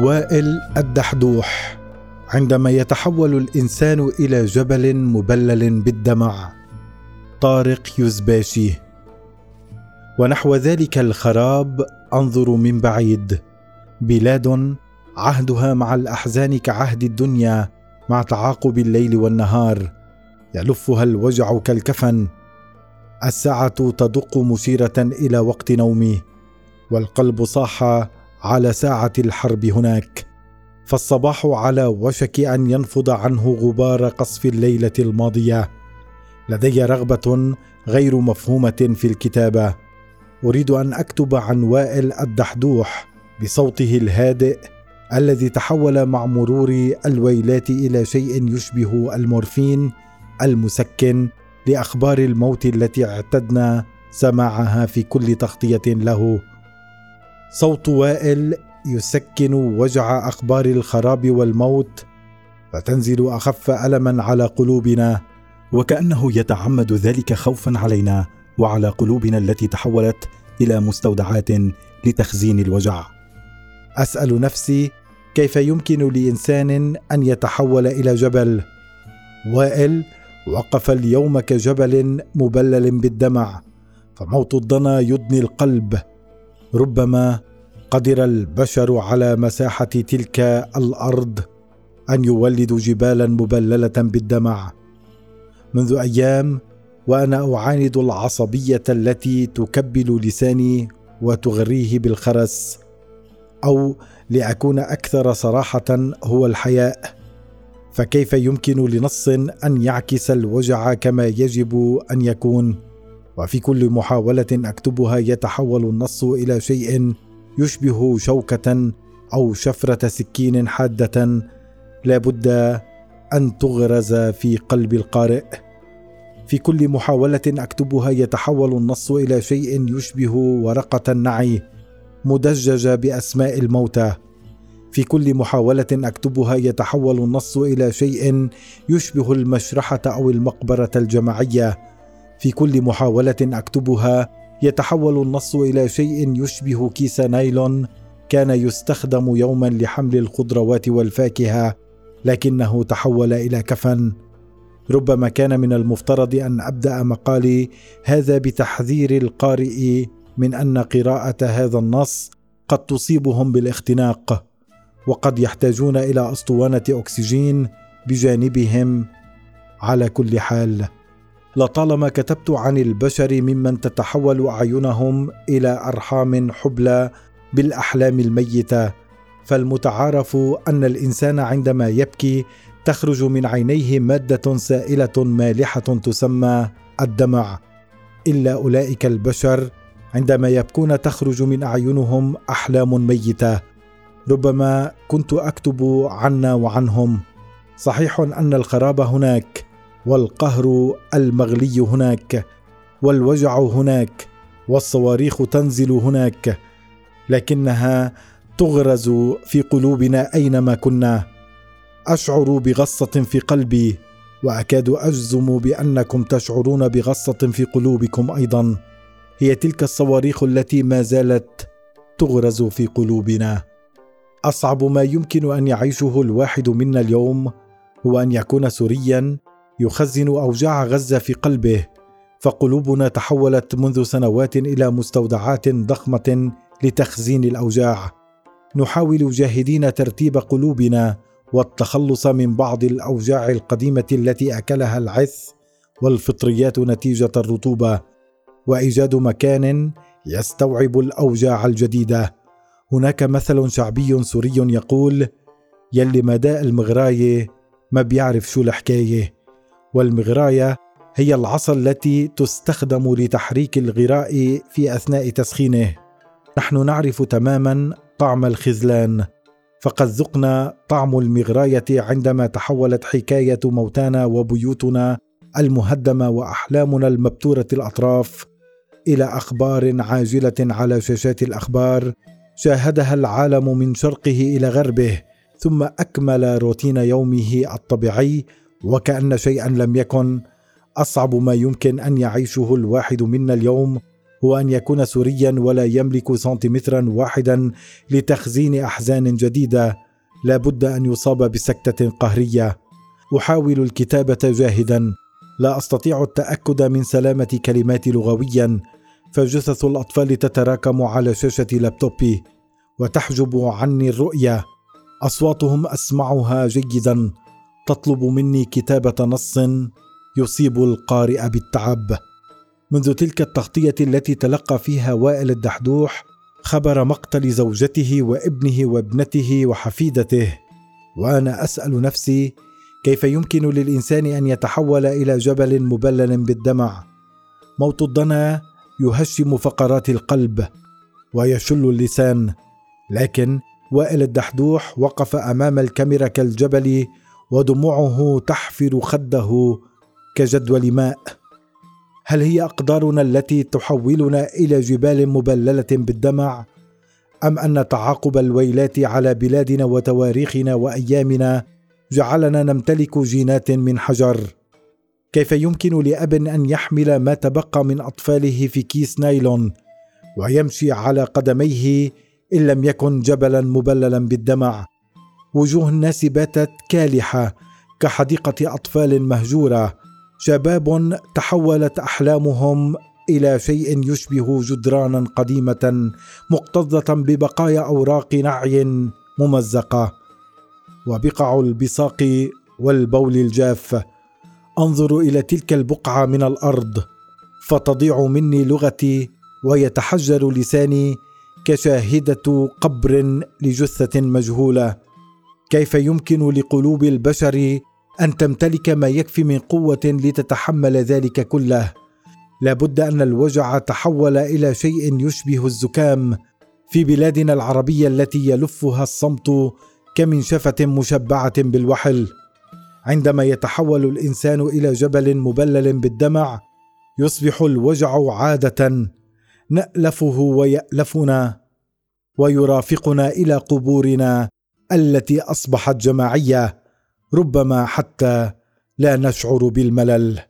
وائل الدحدوح. عندما يتحول الإنسان إلى جبل مبلل بالدمع طارق يزباشي. ونحو ذلك الخراب أنظر من بعيد. بلاد عهدها مع الأحزان كعهد الدنيا مع تعاقب الليل والنهار. يلفها الوجع كالكفن. الساعة تدق مشيرة إلى وقت نومي. والقلب صاح على ساعة الحرب هناك فالصباح على وشك أن ينفض عنه غبار قصف الليلة الماضية. لدي رغبة غير مفهومة في الكتابة. أريد أن أكتب عن وائل الدحدوح بصوته الهادئ الذي تحول مع مرور الويلات إلى شيء يشبه المورفين المسكن لأخبار الموت التي اعتدنا سماعها في كل تغطية له. صوت وائل يسكن وجع أخبار الخراب والموت فتنزل أخف ألما على قلوبنا وكأنه يتعمد ذلك خوفا علينا وعلى قلوبنا التي تحولت إلى مستودعات لتخزين الوجع. أسأل نفسي كيف يمكن لإنسان أن يتحول إلى جبل؟ وائل وقف اليوم كجبل مبلل بالدمع فموت الضنا يدني القلب. ربما قدر البشر على مساحة تلك الأرض أن يولدوا جبالا مبللة بالدمع. منذ أيام وأنا أعاند العصبية التي تكبل لساني وتغريه بالخرس أو لأكون أكثر صراحة هو الحياء. فكيف يمكن لنص أن يعكس الوجع كما يجب أن يكون؟ وفي كل محاولة أكتبها يتحول النص إلى شيء يشبه شوكة أو شفرة سكين حادة. لا بد أن تغرز في قلب القارئ. في كل محاولة أكتبها يتحول النص إلى شيء يشبه ورقة النعي مدججه بأسماء الموتى. في كل محاولة أكتبها يتحول النص إلى شيء يشبه المشرحة أو المقبرة الجماعية. في كل محاولة أكتبها يتحول النص إلى شيء يشبه كيس نايلون كان يستخدم يوما لحمل الخضروات والفاكهة لكنه تحول إلى كفن. ربما كان من المفترض أن أبدأ مقالي هذا بتحذير القارئ من أن قراءة هذا النص قد تصيبهم بالاختناق وقد يحتاجون إلى أسطوانة أكسجين بجانبهم. على كل حال لطالما كتبت عن البشر ممن تتحول أعينهم إلى أرحام حبلى بالأحلام الميتة فالمتعارف أن الإنسان عندما يبكي تخرج من عينيه مادة سائلة مالحة تسمى الدمع. إلا أولئك البشر عندما يبكون تخرج من أعينهم أحلام ميتة. ربما كنت أكتب عنا وعنهم. صحيح أن الخراب هناك والقهر المغلي هناك والوجع هناك والصواريخ تنزل هناك لكنها تغرز في قلوبنا أينما كنا. أشعر بغصة في قلبي وأكاد أجزم بأنكم تشعرون بغصة في قلوبكم أيضا. هي تلك الصواريخ التي ما زالت تغرز في قلوبنا. أصعب ما يمكن أن يعيشه الواحد منا اليوم هو أن يكون سوريا يخزن أوجاع غزة في قلبه فقلوبنا تحولت منذ سنوات إلى مستودعات ضخمة لتخزين الأوجاع. نحاول جاهدين ترتيب قلوبنا والتخلص من بعض الأوجاع القديمة التي أكلها العث والفطريات نتيجة الرطوبة. وإيجاد مكان يستوعب الأوجاع الجديدة. هناك مثل شعبي سوري يقول يلي ما داء المغراية ما بيعرف شو الحكاية والمغراية هي العصا التي تستخدم لتحريك الغراء في أثناء تسخينه. نحن نعرف تماما طعم الخذلان فقد ذقنا طعم المغراية عندما تحولت حكاية موتانا وبيوتنا المهدمة وأحلامنا المبتورة الأطراف إلى أخبار عاجلة على شاشات الأخبار شاهدها العالم من شرقه إلى غربه ثم أكمل روتين يومه الطبيعي وكأن شيئا لم يكن أصعب ما يمكن أن يعيشه الواحد منا اليوم هو أن يكون سوريا ولا يملك سنتيمترا واحدا لتخزين أحزان جديدة لا بد أن يصاب بسكتة قهرية. أحاول الكتابة جاهدا. لا أستطيع التأكد من سلامة كلماتي لغويا. فجثث الأطفال تتراكم على شاشة لابتوبي وتحجب عني الرؤية. أصواتهم أسمعها جيدا. تطلب مني كتابة نص يصيب القارئ بالتعب. منذ تلك التغطية التي تلقى فيها وائل الدحدوح خبر مقتل زوجته وابنه وابنته وحفيدته. وأنا أسأل نفسي كيف يمكن للإنسان أن يتحول إلى جبل مبلل بالدمع؟ موت الضنا يهشم فقرات القلب ويشل اللسان. لكن وائل الدحدوح وقف أمام الكاميرا كالجبل ودموعه تحفر خده كجدول ماء. هل هي أقدارنا التي تحولنا إلى جبال مبللة بالدمع؟ أم أن تعاقب الويلات على بلادنا وتواريخنا وأيامنا جعلنا نمتلك جينات من حجر؟ كيف يمكن لأب أن يحمل ما تبقى من أطفاله في كيس نايلون ويمشي على قدميه إن لم يكن جبلا مبللا بالدمع؟ وجوه الناس باتت كالحة كحديقة أطفال مهجورة. شباب تحولت أحلامهم إلى شيء يشبه جدرانا قديمة مكتظه ببقايا أوراق نعي ممزقة. وبقع البصاق والبول الجاف. أنظر إلى تلك البقعة من الأرض فتضيع مني لغتي ويتحجر لساني كشاهدة قبر لجثة مجهولة. كيف يمكن لقلوب البشر أن تمتلك ما يكفي من قوة لتتحمل ذلك كله؟ لابد أن الوجع تحول إلى شيء يشبه الزكام في بلادنا العربية التي يلفها الصمت كمنشفه مشبعة بالوحل. عندما يتحول الإنسان إلى جبل مبلل بالدمع يصبح الوجع عادة نألفه ويألفنا ويرافقنا إلى قبورنا التي أصبحت جماعية ربما حتى لا نشعر بالملل.